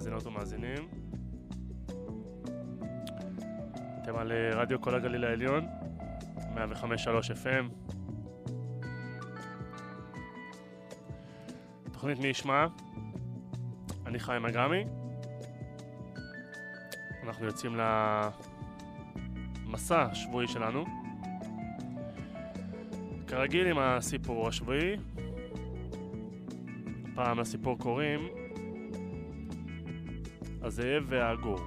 מאזינות ומאזינים. אתם על אה, רדיו כל הגליל העליון, 105.3 FM. תוכנית מי ישמע, אני חיים אגמי. אנחנו יוצאים למסע השבועי שלנו. כרגיל עם הסיפור השבועי, פעם לסיפור קוראים הזאב והעגור.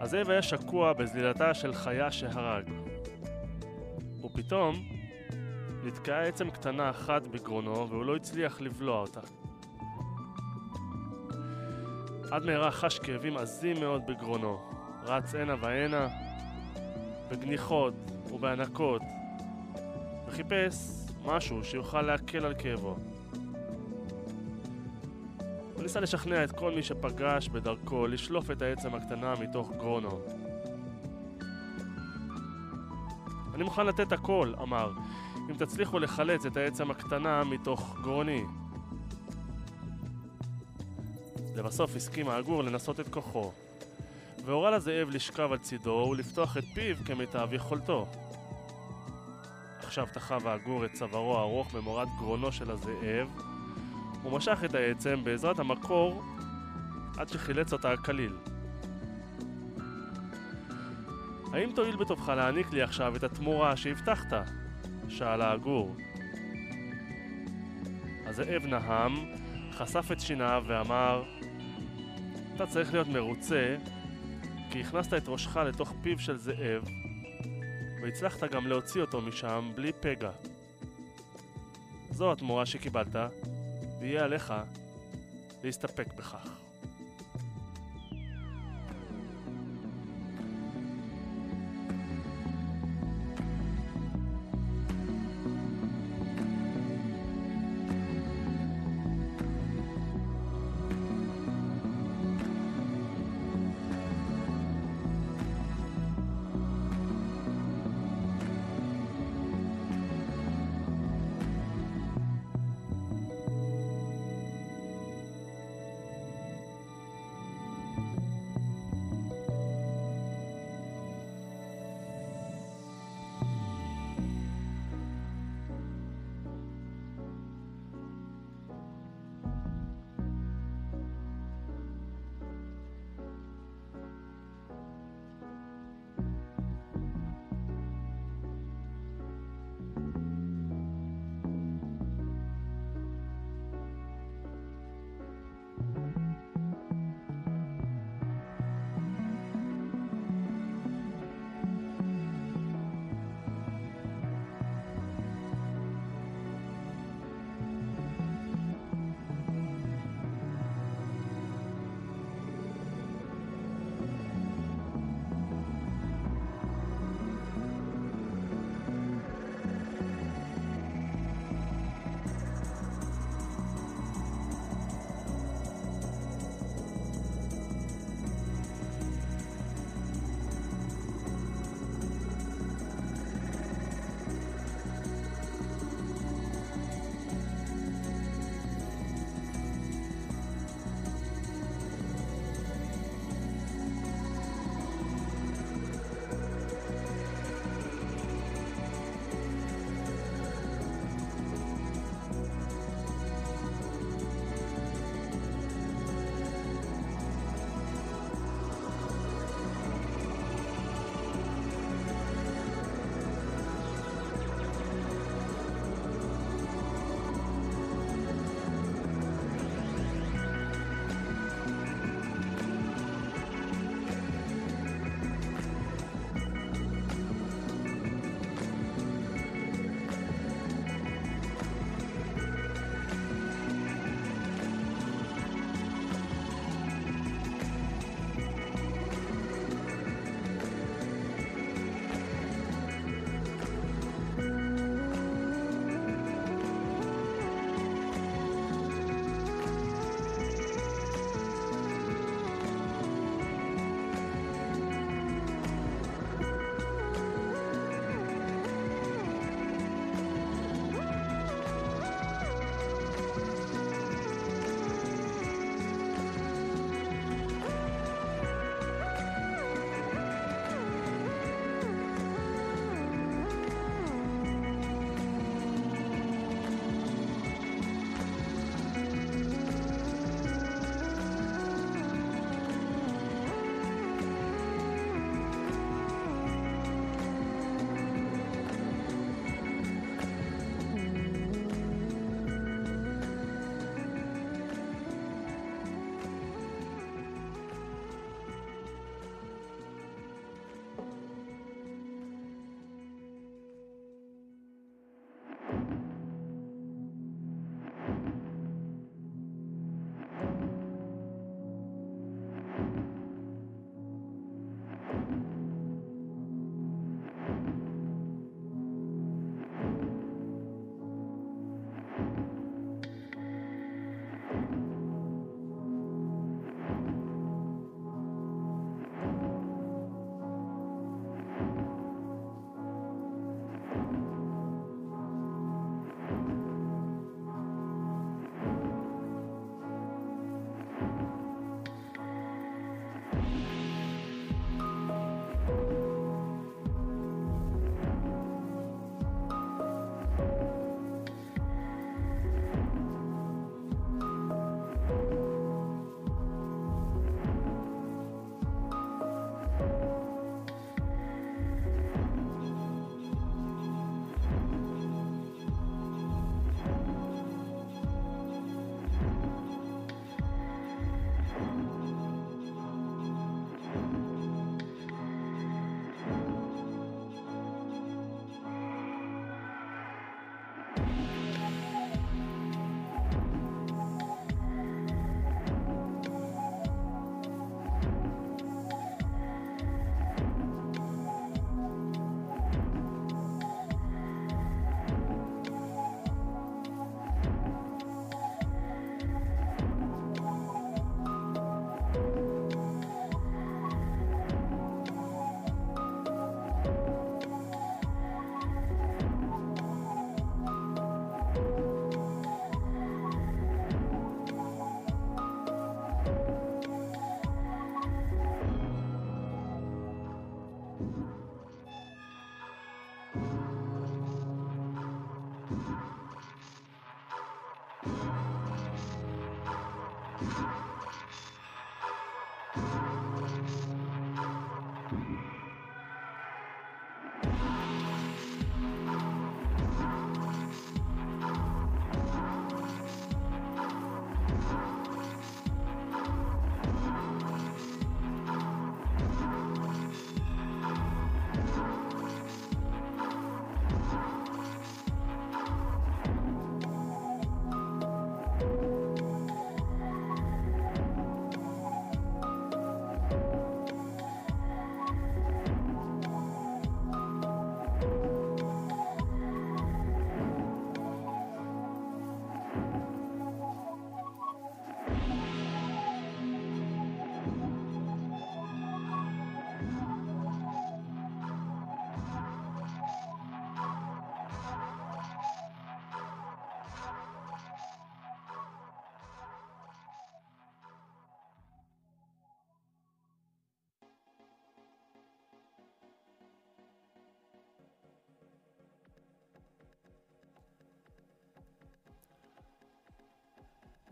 הזאב היה שקוע בזלילתה של חיה שהרג. ופתאום נתקעה עצם קטנה אחת בגרונו והוא לא הצליח לבלוע אותה. עד מהרה חש כאבים עזים מאוד בגרונו, רץ הנה והנה, בגניחות ובענקות, וחיפש משהו שיוכל להקל על כאבו. הוא ניסה לשכנע את כל מי שפגש בדרכו לשלוף את העצם הקטנה מתוך גרונו. אני מוכן לתת הכל, אמר, אם תצליחו לחלץ את העצם הקטנה מתוך גרוני. לבסוף הסכים העגור לנסות את כוחו, והורה לזאב לשכב על צידו ולפתוח את פיו כמיטב יכולתו. תחב העגור את צווארו הארוך במורד גרונו של הזאב, הוא משך את העצם בעזרת המקור עד שחילץ אותה כליל. האם תואיל בטובך להעניק לי עכשיו את התמורה שהבטחת? שאל העגור. הזאב נהם, חשף את שיניו ואמר אתה צריך להיות מרוצה כי הכנסת את ראשך לתוך פיו של זאב והצלחת גם להוציא אותו משם בלי פגע. זו התמורה שקיבלת ויהיה עליך להסתפק בכך.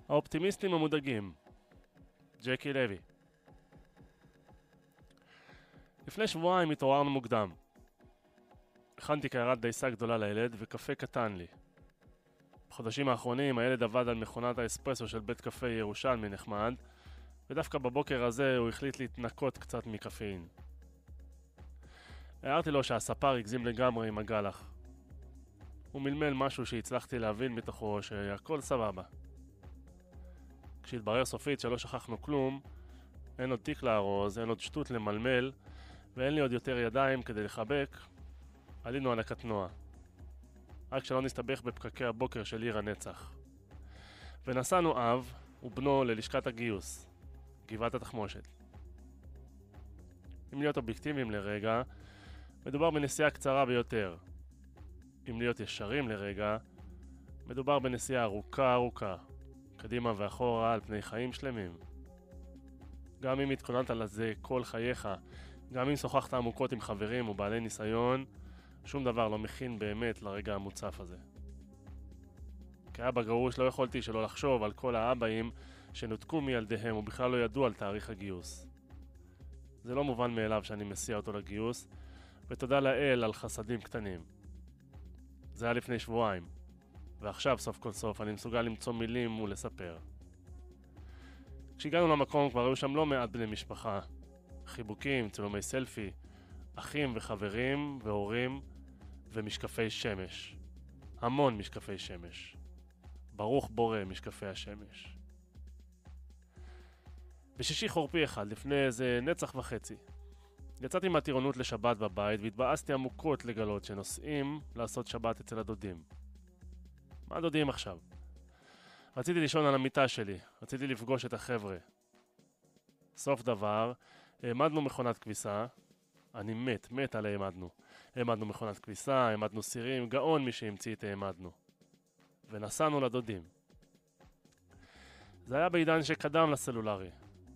האופטימיסטים המודאגים, ג'קי לוי. לפני שבועיים התעוררנו מוקדם. הכנתי קערת דייסה גדולה לילד וקפה קטן לי. בחודשים האחרונים הילד עבד על מכונת האספרסו של בית קפה ירושלמי נחמד, ודווקא בבוקר הזה הוא החליט להתנקות קצת מקפאין. הערתי לו שהספר הגזים לגמרי עם הגלח. הוא מלמל משהו שהצלחתי להבין מתוכו שהכל סבבה. כשהתברר סופית שלא שכחנו כלום, אין עוד תיק לארוז, אין עוד שטות למלמל, ואין לי עוד יותר ידיים כדי לחבק, עלינו על הקטנוע. רק שלא נסתבך בפקקי הבוקר של עיר הנצח. ונסענו אב ובנו ללשכת הגיוס, גבעת התחמושת. אם להיות אובייקטיביים לרגע, מדובר בנסיעה קצרה ביותר. אם להיות ישרים לרגע, מדובר בנסיעה ארוכה ארוכה, קדימה ואחורה על פני חיים שלמים. גם אם התכוננת לזה כל חייך, גם אם שוחחת עמוקות עם חברים ובעלי ניסיון, שום דבר לא מכין באמת לרגע המוצף הזה. כאבא גרוש לא יכולתי שלא לחשוב על כל האבאים שנותקו מילדיהם ובכלל לא ידעו על תאריך הגיוס. זה לא מובן מאליו שאני מסיע אותו לגיוס, ותודה לאל על חסדים קטנים. זה היה לפני שבועיים, ועכשיו סוף כל סוף אני מסוגל למצוא מילים ולספר. כשהגענו למקום כבר היו שם לא מעט בני משפחה. חיבוקים, צילומי סלפי, אחים וחברים והורים ומשקפי שמש. המון משקפי שמש. ברוך בורא משקפי השמש. בשישי חורפי אחד, לפני איזה נצח וחצי, יצאתי מהטירונות לשבת בבית והתבאסתי עמוקות לגלות שנוסעים לעשות שבת אצל הדודים. מה הדודים עכשיו? רציתי לישון על המיטה שלי, רציתי לפגוש את החבר'ה. סוף דבר, העמדנו מכונת כביסה, אני מת, מת על העמדנו. העמדנו מכונת כביסה, העמדנו סירים, גאון מי שהמציא את העמדנו. ונסענו לדודים. זה היה בעידן שקדם לסלולרי,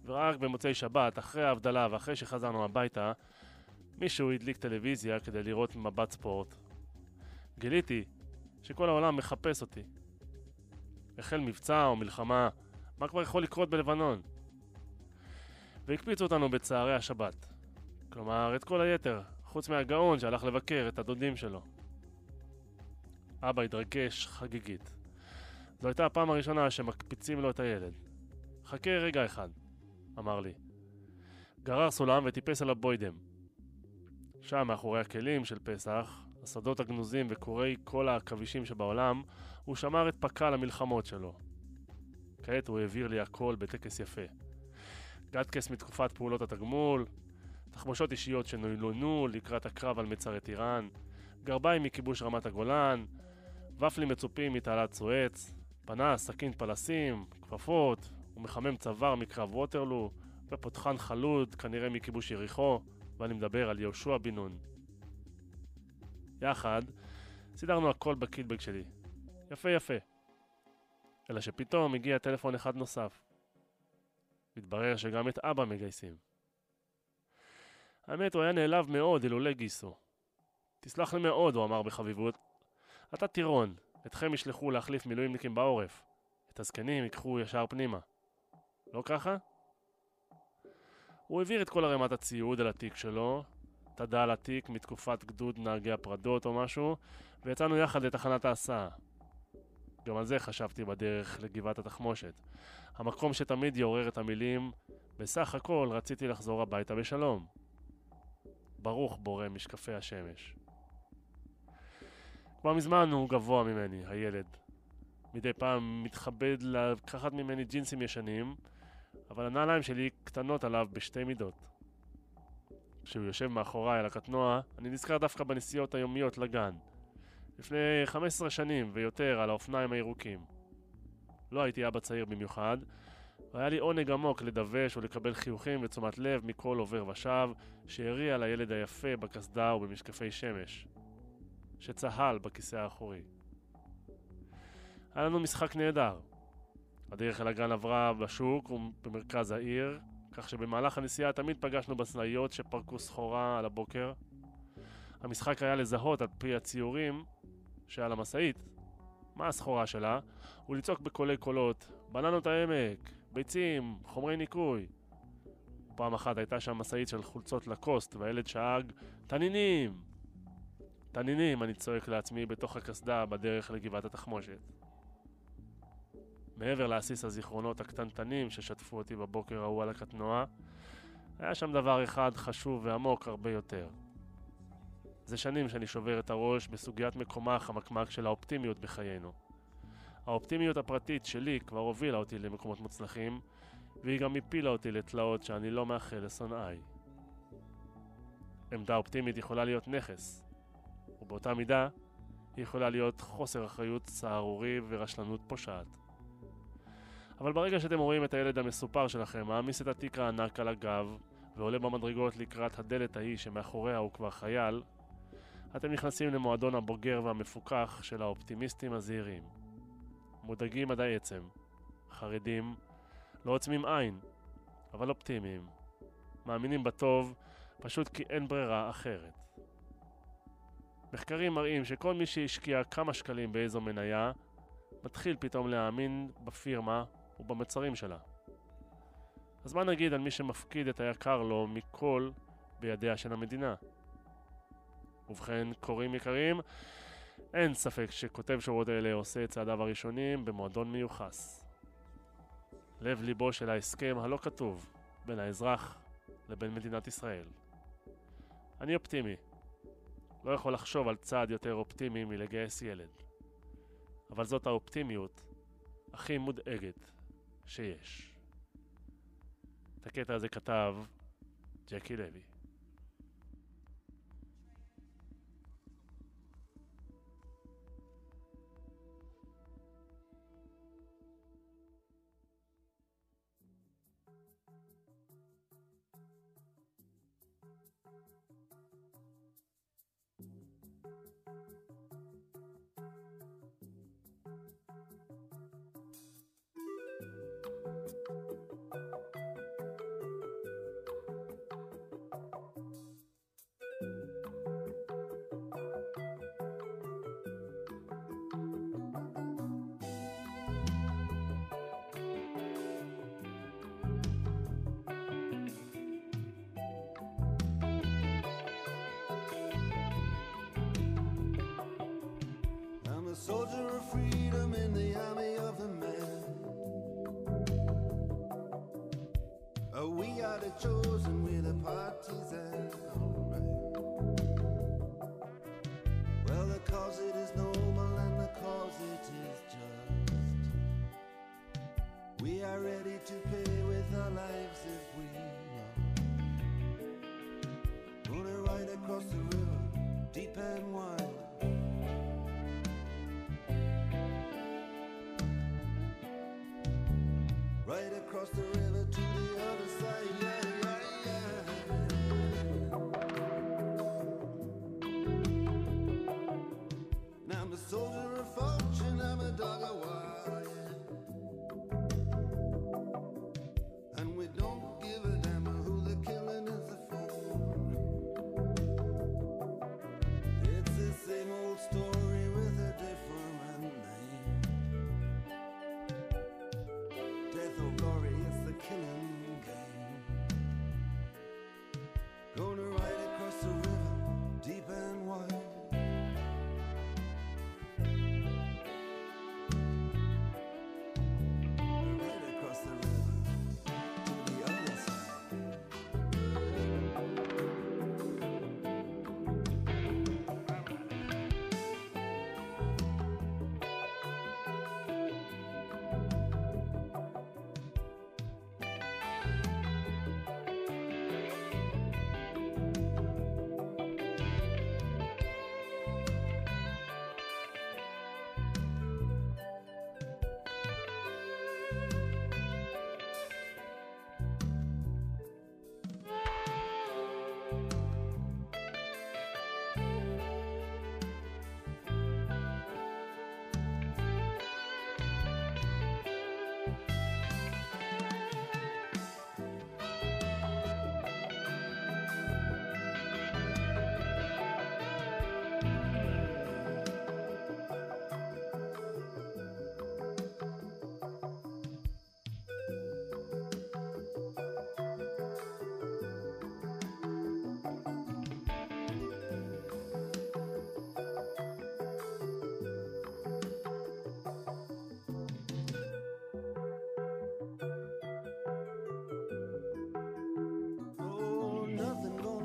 ורק במוצאי שבת, אחרי ההבדלה ואחרי שחזרנו הביתה, מישהו הדליק טלוויזיה כדי לראות מבט ספורט. גיליתי שכל העולם מחפש אותי. החל מבצע או מלחמה, מה כבר יכול לקרות בלבנון? והקפיצו אותנו בצערי השבת. כלומר, את כל היתר, חוץ מהגאון שהלך לבקר את הדודים שלו. אבא התרגש חגיגית. זו הייתה הפעם הראשונה שמקפיצים לו את הילד. חכה רגע אחד, אמר לי. גרר סולם וטיפס על הבוידם. שם, מאחורי הכלים של פסח, השדות הגנוזים וקורי כל העכבישים שבעולם, הוא שמר את פק"ל המלחמות שלו. כעת הוא העביר לי הכל בטקס יפה. גטקס מתקופת פעולות התגמול, תחמושות אישיות שנוילונו לקראת הקרב על מצרי טיראן, גרביים מכיבוש רמת הגולן, ופלים מצופים מתעלת סואץ, פנס, סכין פלסים, כפפות, ומחמם צוואר מקרב ווטרלו, ופותחן חלוד, כנראה מכיבוש יריחו, ואני מדבר על יהושע בן נון. יחד, סידרנו הכל בקיטבג שלי. יפה יפה. אלא שפתאום הגיע טלפון אחד נוסף. מתברר שגם את אבא מגייסים. האמת, הוא היה נעלב מאוד אילולא גיסו. תסלח לי מאוד, הוא אמר בחביבות. אתה טירון, אתכם ישלחו להחליף מילואימניקים בעורף. את הזקנים ייקחו ישר פנימה. לא ככה? הוא העביר את כל ערימת הציוד על התיק שלו, תדה על התיק מתקופת גדוד נהגי הפרדות או משהו, ויצאנו יחד לתחנת ההסעה. גם על זה חשבתי בדרך לגבעת התחמושת. המקום שתמיד יעורר את המילים בסך הכל רציתי לחזור הביתה בשלום. ברוך בורא משקפי השמש. כבר מזמן הוא גבוה ממני, הילד. מדי פעם מתכבד לקחת ממני ג'ינסים ישנים, אבל הנעליים שלי קטנות עליו בשתי מידות. כשהוא יושב מאחוריי על הקטנוע, אני נזכר דווקא בנסיעות היומיות לגן. לפני 15 שנים ויותר על האופניים הירוקים. לא הייתי אבא צעיר במיוחד, והיה לי עונג עמוק לדווש ולקבל חיוכים ותשומת לב מכל עובר ושב שהריע לילד היפה בקסדה ובמשקפי שמש, שצהל בכיסא האחורי. היה לנו משחק נהדר. הדרך אל הגן עברה בשוק ובמרכז העיר, כך שבמהלך הנסיעה תמיד פגשנו בסנאיות שפרקו סחורה על הבוקר. המשחק היה לזהות על פי הציורים שעל המשאית מה הסחורה שלה, ולצעוק בקולי קולות בננות העמק, ביצים, חומרי ניקוי. פעם אחת הייתה שם משאית של חולצות לקוסט, והילד שאג, תנינים! תנינים, אני צועק לעצמי בתוך הקסדה בדרך לגבעת התחמושת. מעבר להסיס הזיכרונות הקטנטנים ששטפו אותי בבוקר ההוא על הקטנוע, היה שם דבר אחד חשוב ועמוק הרבה יותר. זה שנים שאני שובר את הראש בסוגיית מקומה החמקמק של האופטימיות בחיינו. האופטימיות הפרטית שלי כבר הובילה אותי למקומות מוצלחים, והיא גם הפילה אותי לתלאות שאני לא מאחל לשונאיי. עמדה אופטימית יכולה להיות נכס, ובאותה מידה היא יכולה להיות חוסר אחריות סהרורי ורשלנות פושעת. אבל ברגע שאתם רואים את הילד המסופר שלכם מעמיס את התיק הענק על הגב ועולה במדרגות לקראת הדלת ההיא שמאחוריה הוא כבר חייל, אתם נכנסים למועדון הבוגר והמפוכח של האופטימיסטים הזהירים. מודאגים עד העצם, חרדים, לא עוצמים עין, אבל אופטימיים. מאמינים בטוב, פשוט כי אין ברירה אחרת. מחקרים מראים שכל מי שהשקיע כמה שקלים באיזו מניה, מתחיל פתאום להאמין בפירמה ובמצרים שלה. אז מה נגיד על מי שמפקיד את היקר לו מכל בידיה של המדינה? ובכן, קוראים יקרים, אין ספק שכותב שורות אלה עושה את צעדיו הראשונים במועדון מיוחס. לב ליבו של ההסכם הלא כתוב בין האזרח לבין מדינת ישראל. אני אופטימי. לא יכול לחשוב על צעד יותר אופטימי מלגייס ילד. אבל זאת האופטימיות הכי מודאגת שיש. את הקטע הזה כתב ג'קי לוי. across the river, deep and wide. Right across the river to the other side.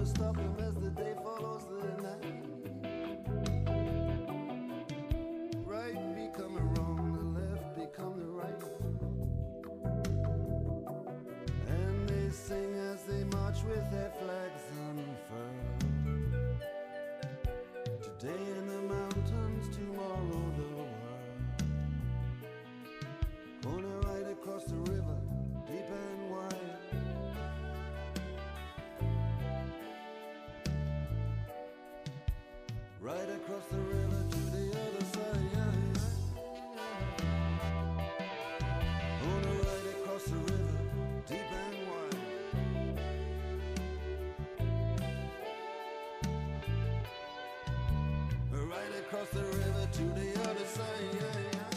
Stop stuff you missed. Across the river to the other side. Wanna ride across the river, deep and wide. Ride across the river to the other side.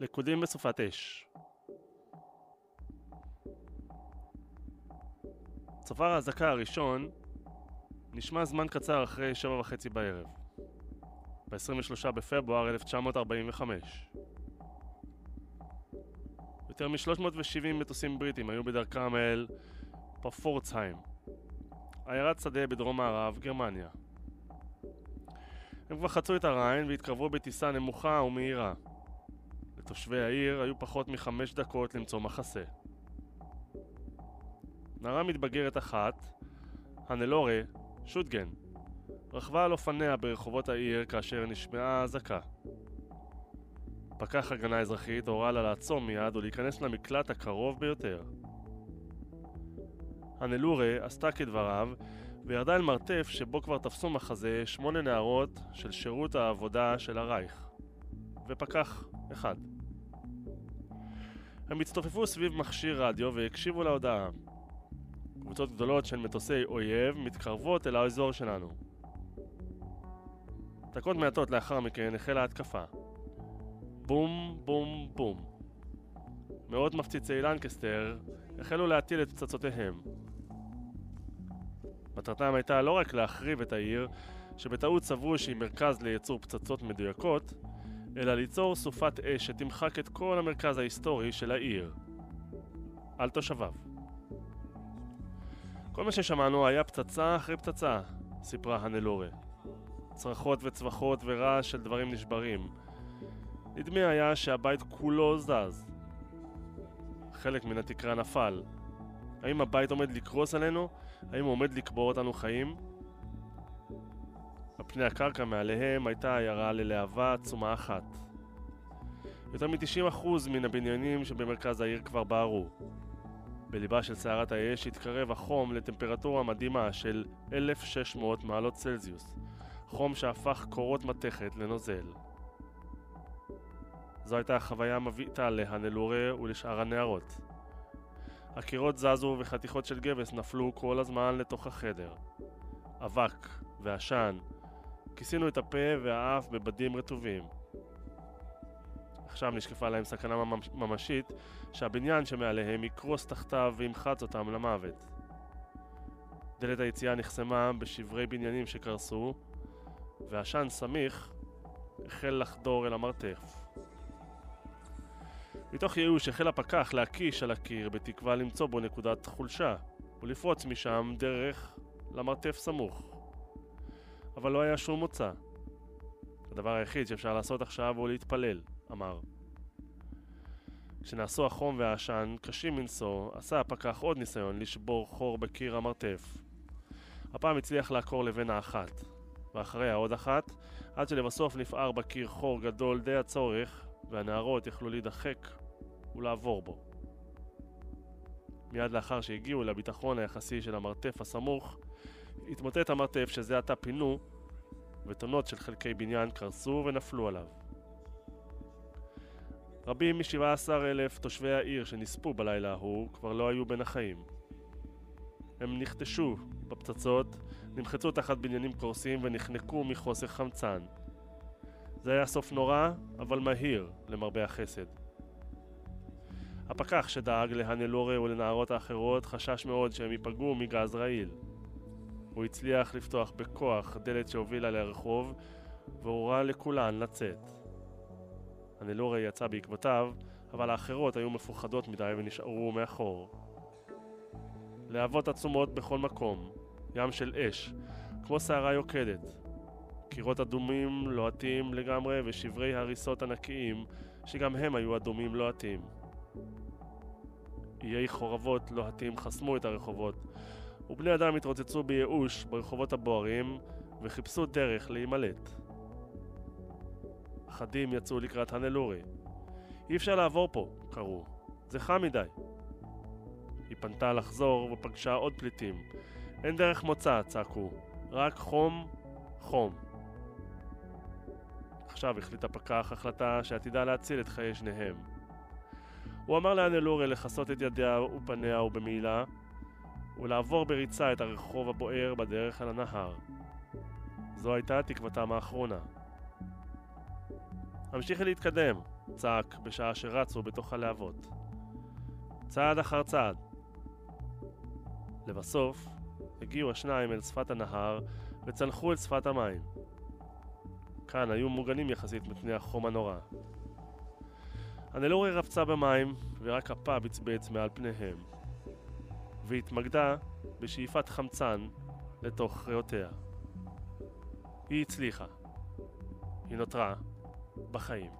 לכודים בסופת אש. צופר האזעקה הראשון נשמע זמן קצר אחרי שבע וחצי בערב, ב-23 בפברואר 1945. יותר מ-370 מטוסים בריטים היו בדרכם אל פפורצהיים, עיירת שדה בדרום מערב גרמניה. הם כבר חצו את הריין והתקרבו בטיסה נמוכה ומהירה. לתושבי העיר היו פחות מחמש דקות למצוא מחסה. נערה מתבגרת אחת, הנלורה, שוטגן, רכבה על אופניה ברחובות העיר כאשר נשמעה אזעקה. פקח הגנה אזרחית הורה לה לעצום מיד ולהיכנס למקלט הקרוב ביותר. הנלורה עשתה כדבריו וירדה אל מרתף שבו כבר תפסו מחזה שמונה נערות של שירות העבודה של הרייך, ופקח אחד. הם הצטופפו סביב מכשיר רדיו והקשיבו להודעה. קבוצות גדולות של מטוסי אויב מתקרבות אל האזור שלנו. דקות מעטות לאחר מכן החלה התקפה. בום בום בום. מאות מפציצי לנקסטר החלו להטיל את פצצותיהם. מטרתם הייתה לא רק להחריב את העיר, שבטעות סברו שהיא מרכז לייצור פצצות מדויקות, אלא ליצור סופת אש שתמחק את כל המרכז ההיסטורי של העיר. על תושביו. כל מה ששמענו היה פצצה אחרי פצצה, סיפרה הנלורה. צרחות וצווחות ורעש של דברים נשברים. נדמה היה שהבית כולו זז. חלק מן התקרה נפל. האם הבית עומד לקרוס עלינו? האם הוא עומד לקבור אותנו חיים? פני הקרקע מעליהם הייתה עיירה ללהבה עצומה אחת. יותר מ-90% מן הבניינים שבמרכז העיר כבר בערו. בליבה של סערת האש התקרב החום לטמפרטורה מדהימה של 1,600 מעלות צלזיוס, חום שהפך קורות מתכת לנוזל. זו הייתה החוויה המבעיטה להנלורה ולשאר הנערות. הקירות זזו וחתיכות של גבס נפלו כל הזמן לתוך החדר. אבק ועשן. כיסינו את הפה והאף בבדים רטובים. עכשיו נשקפה להם סכנה ממשית שהבניין שמעליהם יקרוס תחתיו וימחץ אותם למוות. דלת היציאה נחסמה בשברי בניינים שקרסו, ועשן סמיך החל לחדור אל המרתף. מתוך ייאוש החל הפקח להקיש על הקיר בתקווה למצוא בו נקודת חולשה ולפרוץ משם דרך למרתף סמוך. אבל לא היה שום מוצא. הדבר היחיד שאפשר לעשות עכשיו הוא להתפלל, אמר. כשנעשו החום והעשן קשים מנשוא, עשה הפקח עוד ניסיון לשבור חור בקיר המרתף. הפעם הצליח לעקור לבנה אחת, ואחריה עוד אחת, עד שלבסוף נפער בקיר חור גדול די הצורך, והנערות יכלו להידחק ולעבור בו. מיד לאחר שהגיעו לביטחון היחסי של המרתף הסמוך, התמוטט המרתף שזה עתה פינו, וטונות של חלקי בניין קרסו ונפלו עליו. רבים מ-17 אלף תושבי העיר שנספו בלילה ההוא כבר לא היו בין החיים. הם נכתשו בפצצות, נמחצו תחת בניינים קורסים ונחנקו מחוסר חמצן. זה היה סוף נורא, אבל מהיר, למרבה החסד. הפקח שדאג להנלורה ולנערות האחרות חשש מאוד שהם ייפגעו מגז רעיל. הוא הצליח לפתוח בכוח דלת שהובילה לרחוב והורה לכולן לצאת. הנלורה יצא בעקבותיו, אבל האחרות היו מפוחדות מדי ונשארו מאחור. להבות עצומות בכל מקום, ים של אש, כמו סערה יוקדת. קירות אדומים לוהטים לגמרי ושברי הריסות ענקיים, שגם הם היו אדומים לוהטים. איי חורבות לוהטים חסמו את הרחובות, ובני אדם התרוצצו בייאוש ברחובות הבוערים וחיפשו דרך להימלט. אחדים יצאו לקראת הנלורי. אי אפשר לעבור פה, קראו. זה חם מדי. היא פנתה לחזור ופגשה עוד פליטים. אין דרך מוצא, צעקו. רק חום, חום. עכשיו החליט הפקח החלטה שעתידה להציל את חיי שניהם. הוא אמר לאנלורי לכסות את ידיה ופניה ובמעילה, ולעבור בריצה את הרחוב הבוער בדרך אל הנהר. זו הייתה תקוותם האחרונה. המשיכי להתקדם, צעק בשעה שרצו בתוך הלהבות. צעד אחר צעד. לבסוף, הגיעו השניים אל שפת הנהר וצנחו אל שפת המים. כאן היו מוגנים יחסית מפני החום הנורא. הנלורי רבצה במים ורק אפה בצבץ מעל פניהם, והתמקדה בשאיפת חמצן לתוך ריאותיה. היא הצליחה. היא נותרה בחיים.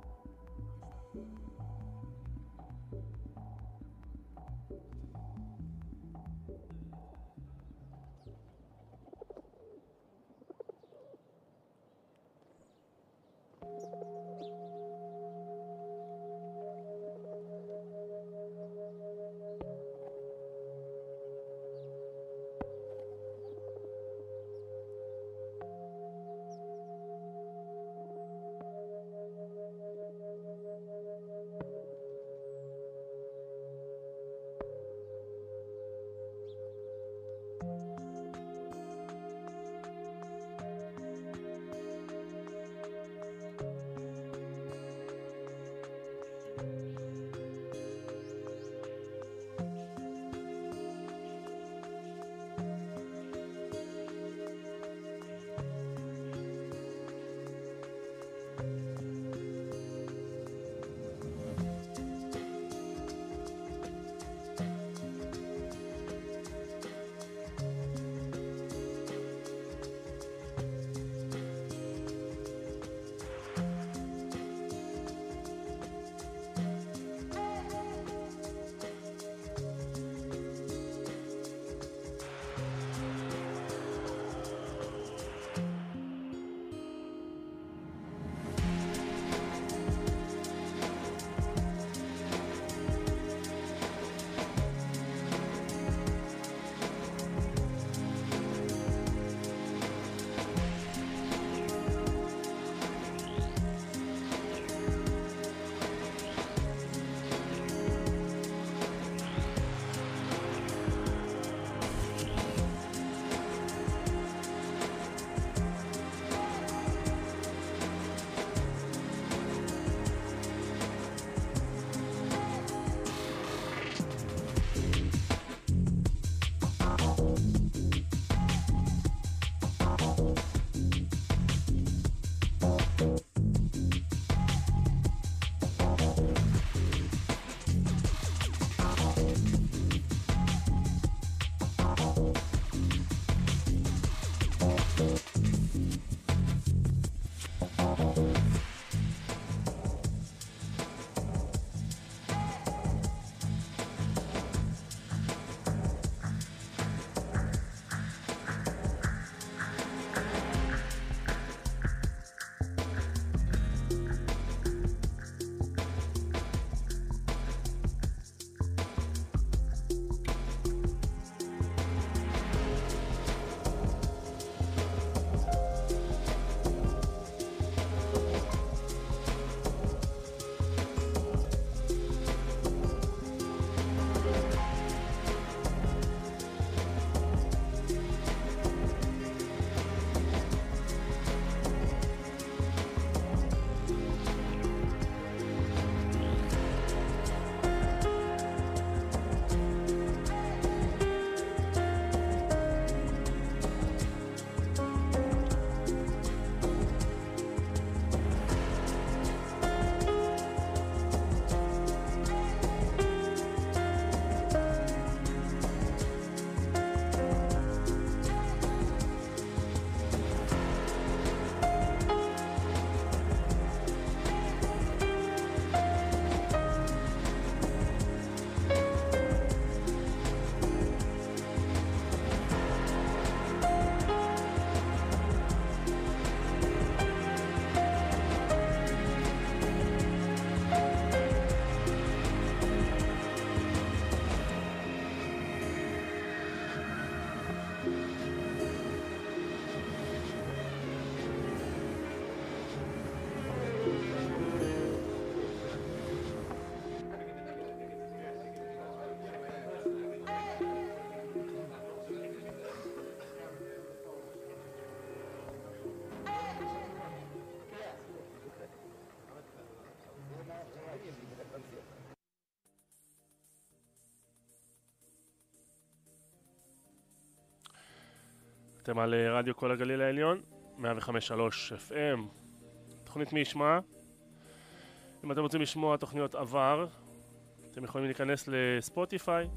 אתם על אה, רדיו כל הגליל העליון, 105.3 FM, תוכנית מי ישמע. אם אתם רוצים לשמוע תוכניות עבר, אתם יכולים להיכנס לספוטיפיי,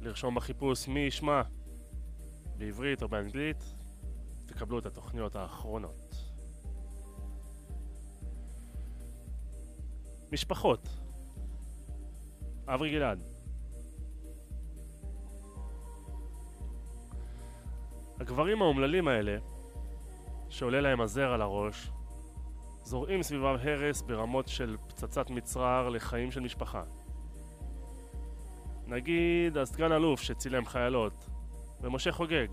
לרשום בחיפוש מי ישמע בעברית או באנגלית, תקבלו את התוכניות האחרונות. משפחות אברי גלעד הגברים האומללים האלה, שעולה להם הזר על הראש, זורעים סביבם הרס ברמות של פצצת מצרר לחיים של משפחה. נגיד הסגן אלוף שצילם חיילות, ומשה חוגג.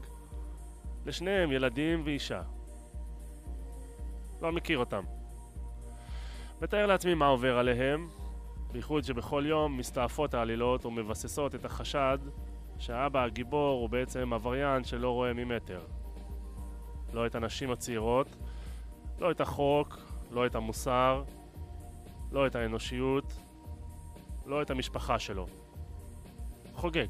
לשניהם ילדים ואישה. לא מכיר אותם. מתאר לעצמי מה עובר עליהם, בייחוד שבכל יום מסתעפות העלילות ומבססות את החשד שהאבא הגיבור הוא בעצם עבריין שלא רואה ממטר. לא את הנשים הצעירות, לא את החוק, לא את המוסר, לא את האנושיות, לא את המשפחה שלו. חוגג.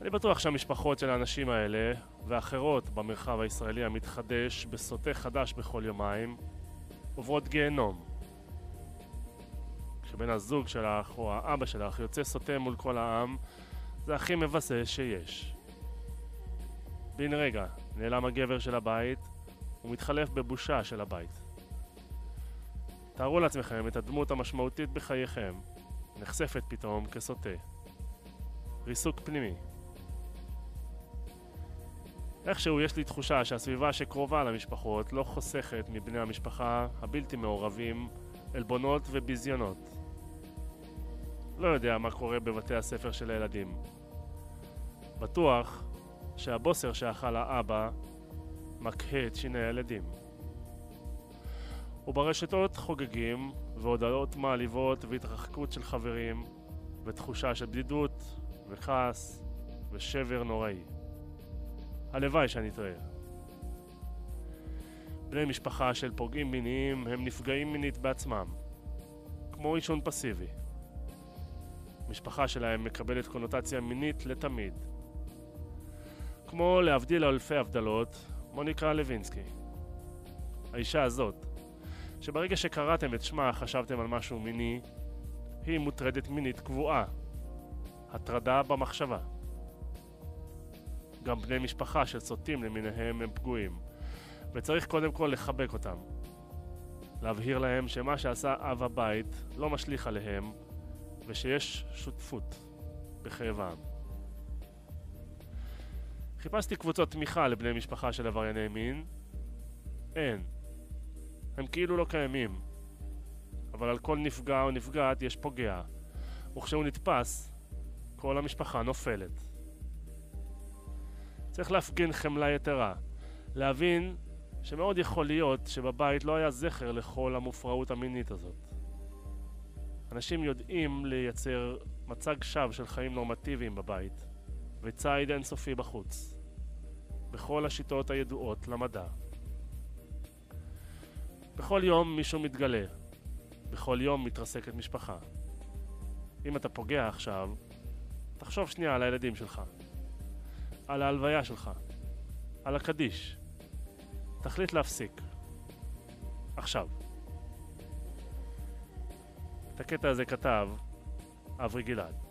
אני בטוח שהמשפחות של האנשים האלה ואחרות במרחב הישראלי המתחדש בסוטה חדש בכל יומיים עוברות גיהנום. כשבן הזוג שלך או האבא שלך יוצא סוטה מול כל העם זה הכי מבסס שיש. בן רגע נעלם הגבר של הבית ומתחלף בבושה של הבית. תארו לעצמכם את הדמות המשמעותית בחייכם נחשפת פתאום כסוטה. ריסוק פנימי. איכשהו יש לי תחושה שהסביבה שקרובה למשפחות לא חוסכת מבני המשפחה הבלתי מעורבים עלבונות וביזיונות. לא יודע מה קורה בבתי הספר של הילדים. בטוח שהבוסר שאכל האבא מקהה את שיני הילדים. וברשתות חוגגים והודעות מעליבות והתרחקות של חברים ותחושה של בדידות וכעס ושבר נוראי. הלוואי שאני טועה. בני משפחה של פוגעים מיניים הם נפגעים מינית בעצמם, כמו עישון פסיבי. המשפחה שלהם מקבלת קונוטציה מינית לתמיד. כמו להבדיל אלפי הבדלות, מוניקה לוינסקי. האישה הזאת, שברגע שקראתם את שמה חשבתם על משהו מיני, היא מוטרדת מינית קבועה. הטרדה במחשבה. גם בני משפחה של סוטים למיניהם הם פגועים, וצריך קודם כל לחבק אותם. להבהיר להם שמה שעשה אב הבית לא משליך עליהם, ושיש שותפות בכאבם. חיפשתי קבוצות תמיכה לבני משפחה של עברייני מין. אין. הם כאילו לא קיימים. אבל על כל נפגע או נפגעת יש פוגע. וכשהוא נתפס, כל המשפחה נופלת. צריך להפגין חמלה יתרה. להבין שמאוד יכול להיות שבבית לא היה זכר לכל המופרעות המינית הזאת. אנשים יודעים לייצר מצג שווא של חיים נורמטיביים בבית, וציד אינסופי בחוץ. בכל השיטות הידועות למדע. בכל יום מישהו מתגלה. בכל יום מתרסקת משפחה. אם אתה פוגע עכשיו, תחשוב שנייה על הילדים שלך. על ההלוויה שלך. על הקדיש. תחליט להפסיק. עכשיו. את הקטע הזה כתב אברי גלעד.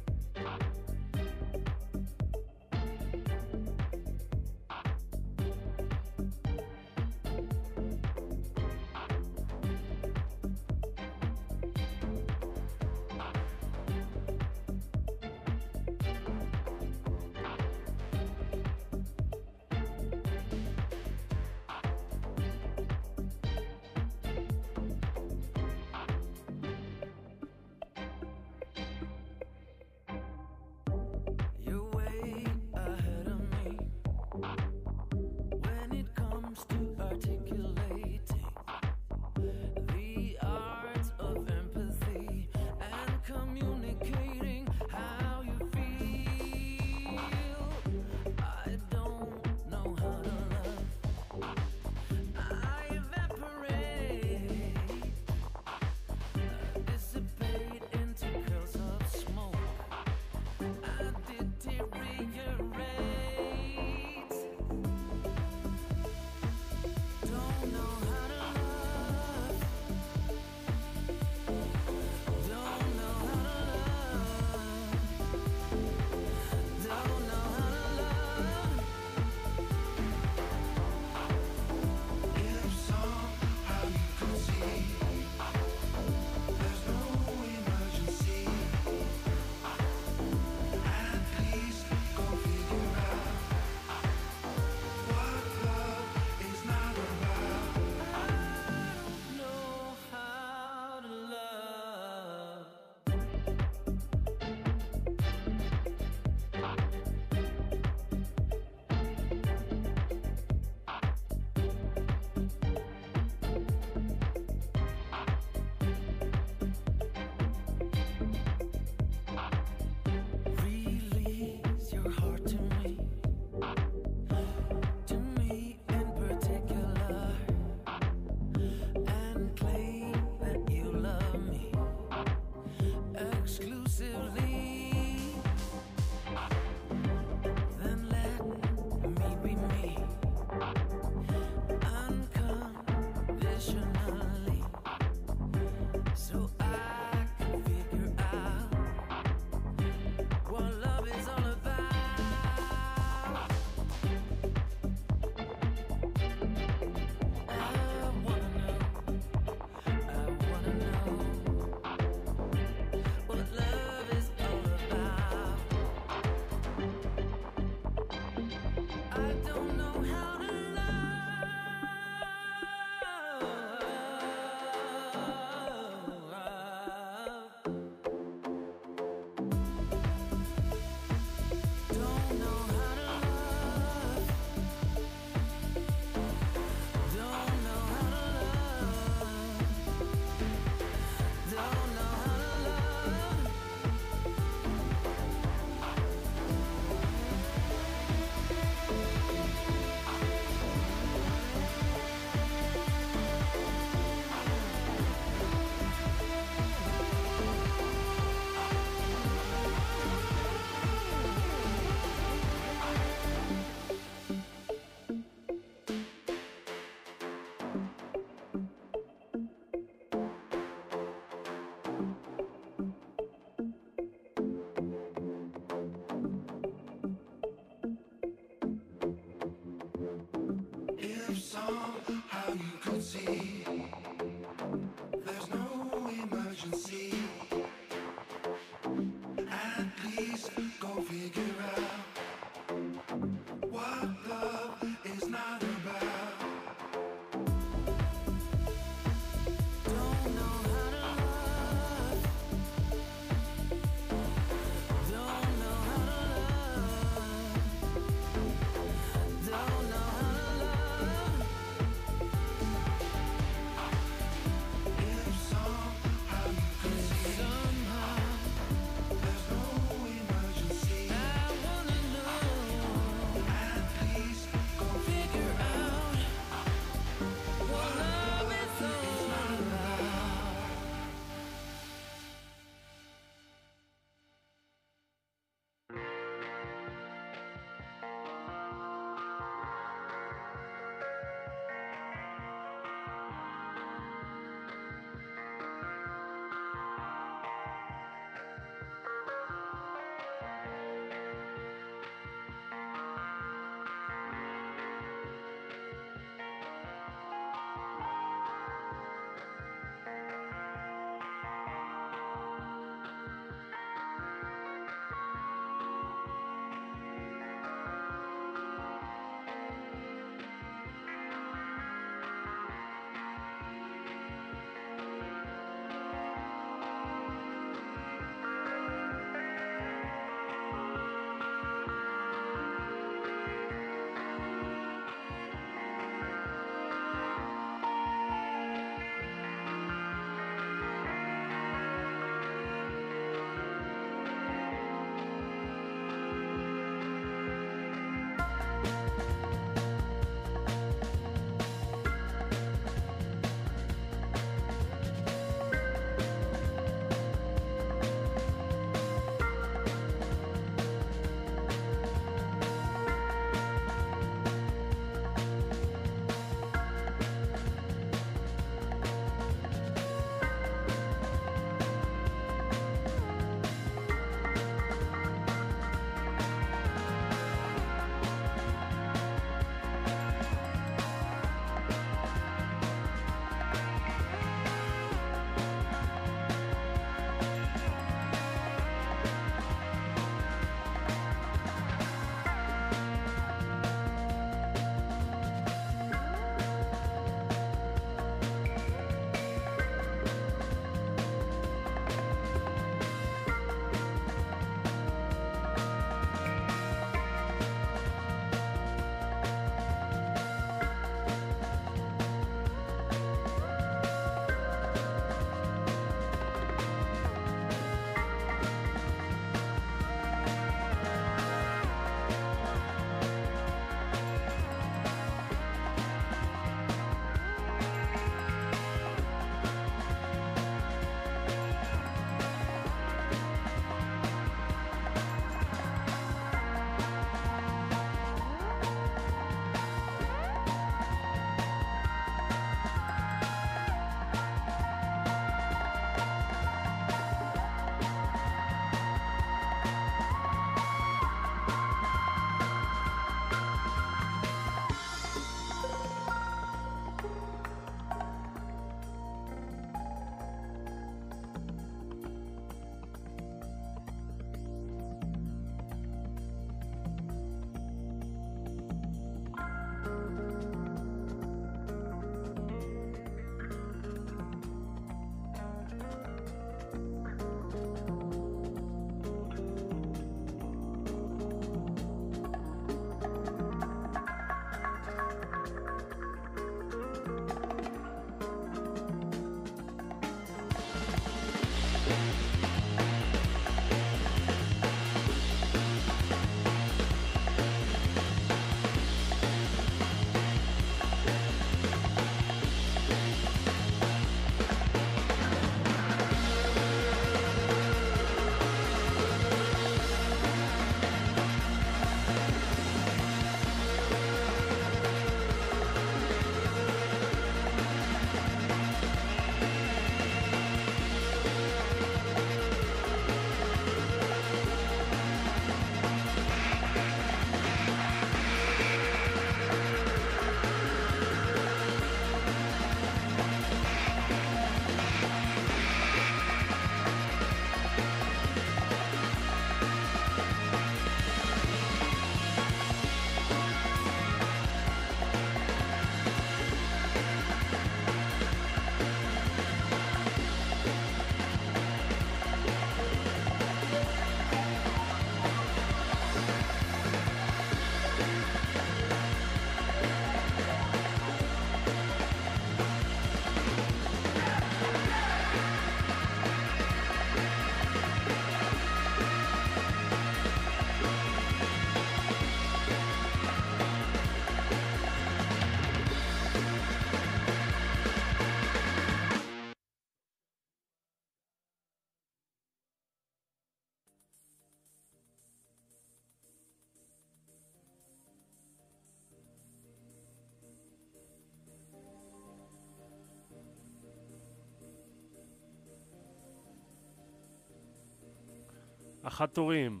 החתורים,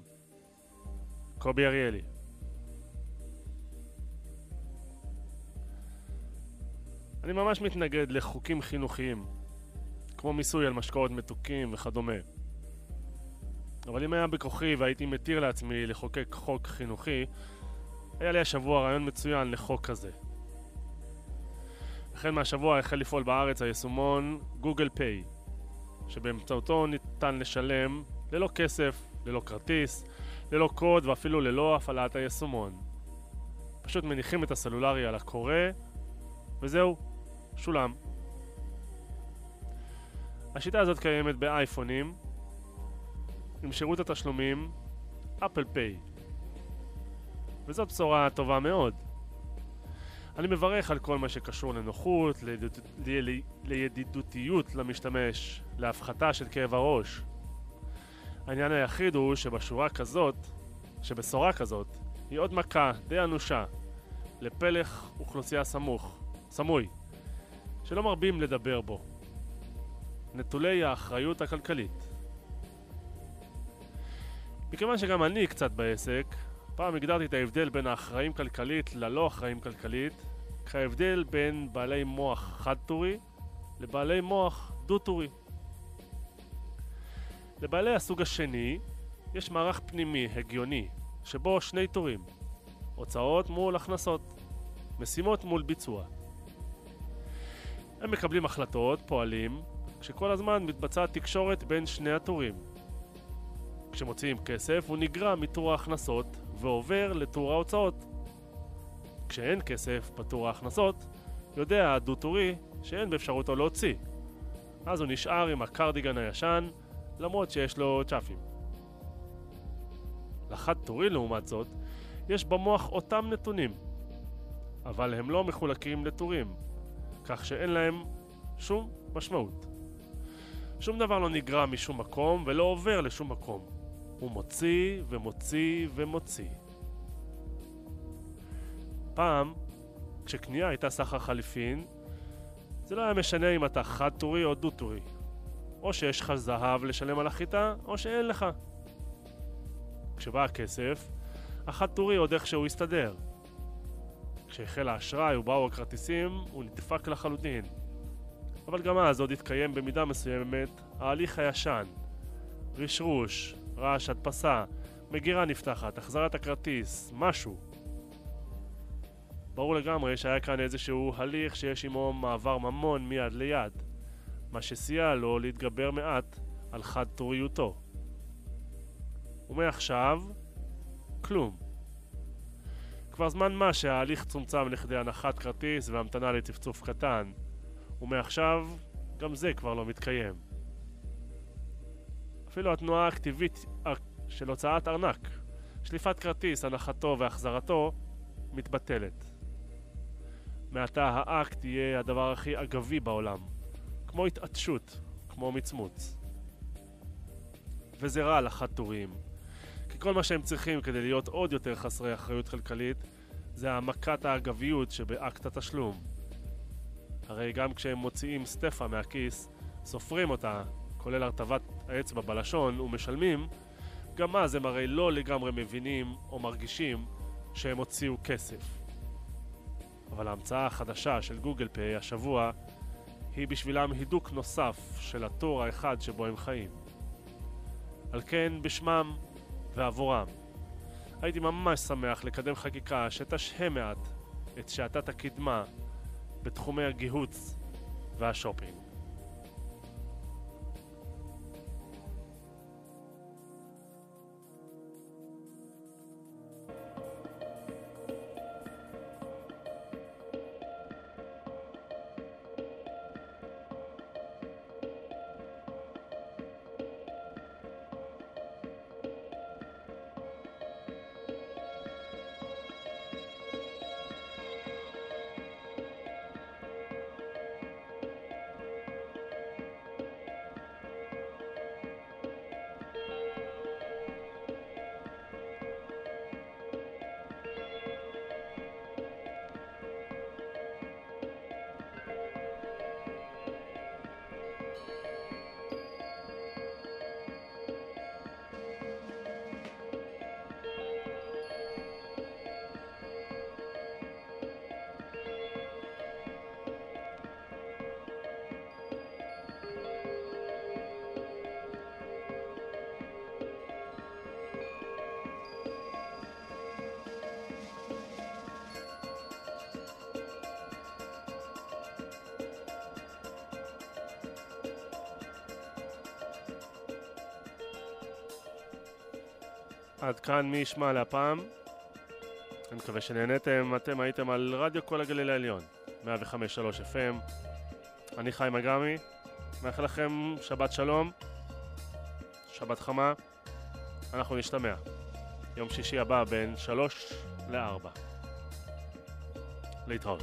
קובי אריאלי. אני ממש מתנגד לחוקים חינוכיים, כמו מיסוי על משקאות מתוקים וכדומה. אבל אם היה בכוחי והייתי מתיר לעצמי לחוקק חוק חינוכי, היה לי השבוע רעיון מצוין לחוק כזה. החל מהשבוע החל לפעול בארץ היישומון גוגל פיי, שבאמצעותו ניתן לשלם ללא כסף, ללא כרטיס, ללא קוד ואפילו ללא הפעלת היישומון. פשוט מניחים את הסלולרי על הקורא, וזהו, שולם. השיטה הזאת קיימת באייפונים, עם שירות התשלומים אפל פיי. וזאת בשורה טובה מאוד. אני מברך על כל מה שקשור לנוחות, לידיד... לידידותיות למשתמש, להפחתה של כאב הראש. העניין היחיד הוא שבשורה כזאת, שבשורה כזאת, היא עוד מכה די אנושה לפלח אוכלוסייה סמוך, סמוי, שלא מרבים לדבר בו. נטולי האחריות הכלכלית. מכיוון שגם אני קצת בעסק, פעם הגדרתי את ההבדל בין האחראים כלכלית ללא אחראים כלכלית כהבדל בין בעלי מוח חד-טורי לבעלי מוח דו-טורי. לבעלי הסוג השני יש מערך פנימי הגיוני שבו שני טורים הוצאות מול הכנסות, משימות מול ביצוע. הם מקבלים החלטות, פועלים, כשכל הזמן מתבצעת תקשורת בין שני הטורים. כשמוציאים כסף הוא נגרע מטור ההכנסות ועובר לטור ההוצאות. כשאין כסף בטור ההכנסות, יודע הדו-טורי שאין באפשרותו להוציא. אז הוא נשאר עם הקרדיגן הישן, למרות שיש לו צ'אפים. לחד-טורי לעומת זאת, יש במוח אותם נתונים, אבל הם לא מחולקים לטורים, כך שאין להם שום משמעות. שום דבר לא נגרע משום מקום ולא עובר לשום מקום. הוא מוציא ומוציא ומוציא. פעם, כשקנייה הייתה סחר חליפין, זה לא היה משנה אם אתה חד-טורי או דו-טורי. או שיש לך זהב לשלם על החיטה, או שאין לך. כשבא הכסף, החד-טורי עוד איכשהו הסתדר. כשהחל האשראי ובאו הכרטיסים, הוא נדפק לחלוטין. אבל גם אז עוד התקיים במידה מסוימת ההליך הישן. רשרוש, רעש הדפסה, מגירה נפתחת, החזרת הכרטיס, משהו. ברור לגמרי שהיה כאן איזשהו הליך שיש עמו מעבר ממון מיד ליד, מה שסייע לו להתגבר מעט על חד-טוריותו. ומעכשיו, כלום. כבר זמן מה שההליך צומצם לכדי הנחת כרטיס והמתנה לצפצוף קטן, ומעכשיו גם זה כבר לא מתקיים. אפילו התנועה האקטיבית של הוצאת ארנק, שליפת כרטיס, הנחתו והחזרתו, מתבטלת. מעתה האקט יהיה הדבר הכי אגבי בעולם, כמו התעטשות, כמו מצמוץ. וזה רע לחד-טוריים, כי כל מה שהם צריכים כדי להיות עוד יותר חסרי אחריות כלכלית זה העמקת האגביות שבאקט התשלום. הרי גם כשהם מוציאים סטפה מהכיס, סופרים אותה, כולל הרטבת האצבע בלשון, ומשלמים, גם אז הם הרי לא לגמרי מבינים או מרגישים שהם הוציאו כסף. אבל ההמצאה החדשה של גוגל פיי השבוע היא בשבילם הידוק נוסף של התור האחד שבו הם חיים. על כן, בשמם ועבורם, הייתי ממש שמח לקדם חקיקה שתשהה מעט את שעתת הקדמה בתחומי הגיהוץ והשופינג. עד כאן מי ישמע להפעם. אני מקווה שנהניתם, אתם הייתם על רדיו כל הגליל העליון, 105.3 FM. אני חיים אגמי, מאחל לכם שבת שלום, שבת חמה, אנחנו נשתמע. יום שישי הבא בין 3 ל-4. להתראות.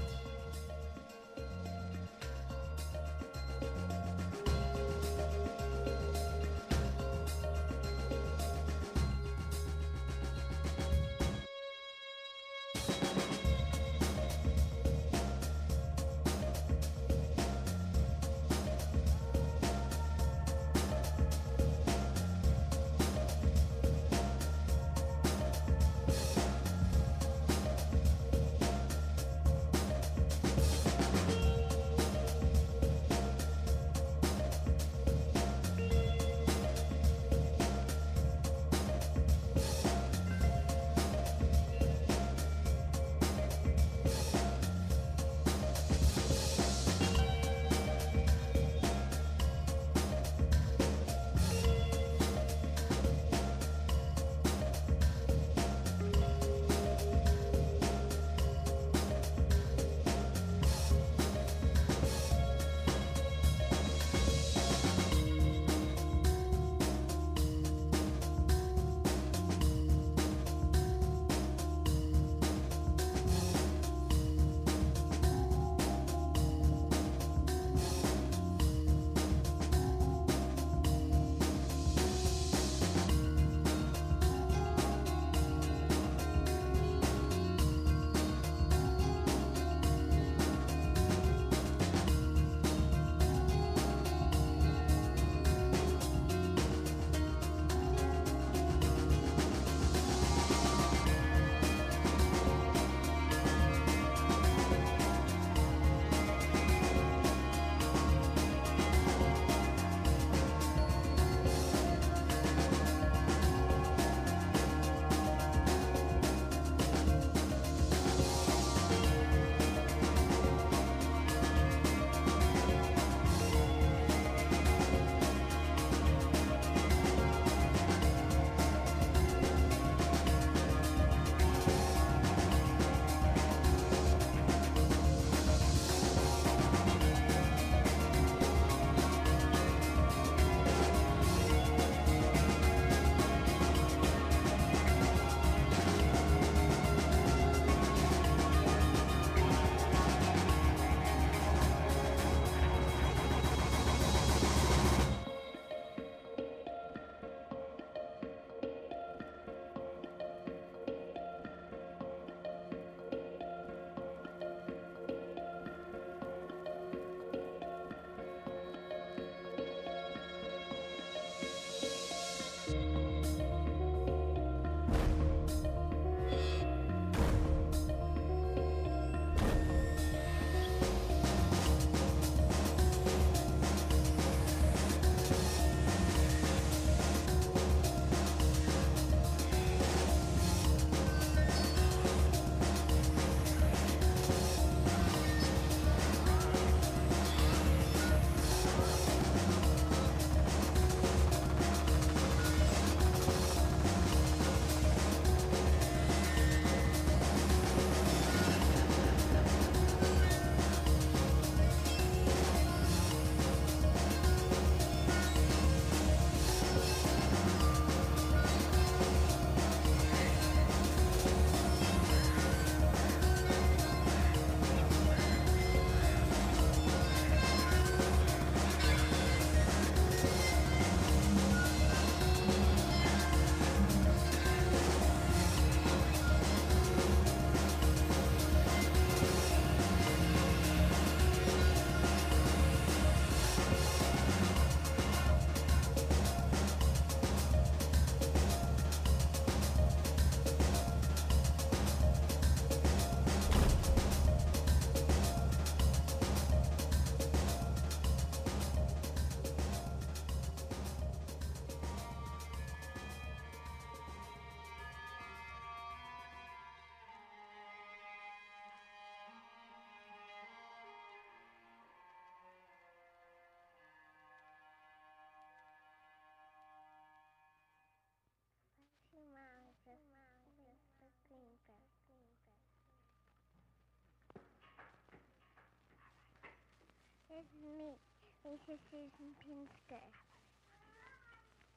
History Susan Pinster.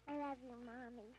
I love you, Mommy.